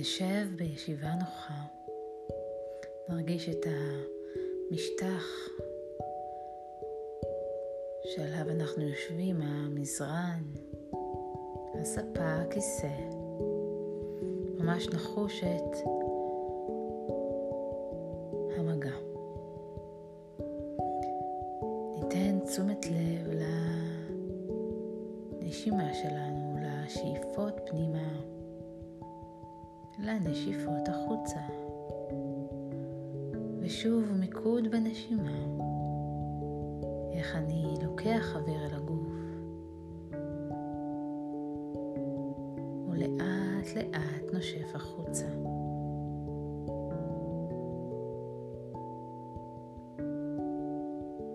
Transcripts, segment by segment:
ישיבה נוחה. נרגיש את המשטח שעליו אנחנו יושבים, המזרן, הספה, הכיסא. ממש נחוש את המגע. ניתן תשומת לב לנשימה שלנו, לשאיפות פנימה, לנשיפות החוצה. ושוב מיקוד בנשימה, איך אני לוקח אוויר אל הגוף, ולאט לאט נושף החוצה.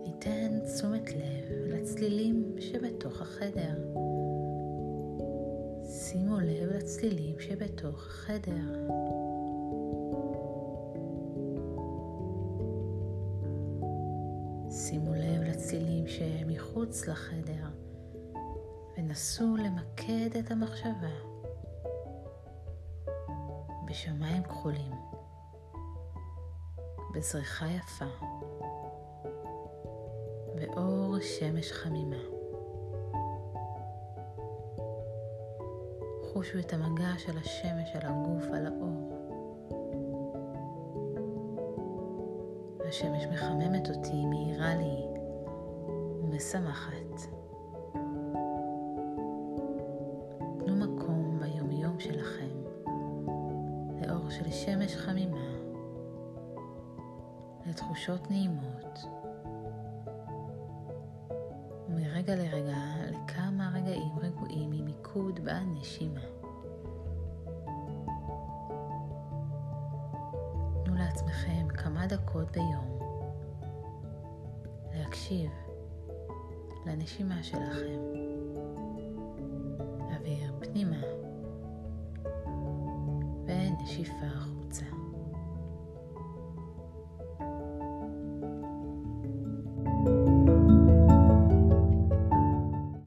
ניתן תשומת לב לצלילים שבתוך החדר. שימו לב לצלילים שבתוך החדר. שימו לב לצלילים שמחוץ לחדר ונסו למקד את המחשבה בשמיים כחולים, בזריחה יפה, באור שמש חמימה. חושו את המגע של השמש על הגוף, על האור. השמש מחממת אותי, מאירה לי ומשמחת. תנו מקום ביומיום שלכם לאור של שמש חמימה, לתחושות נעימות, ומרגע לרגע לכמה רגעים רגועים עם מיקוד בנשימה. לעצמכם כמה דקות ביום להקשיב לנשימה שלכם. אוויר פנימה ונשיפה החוצה.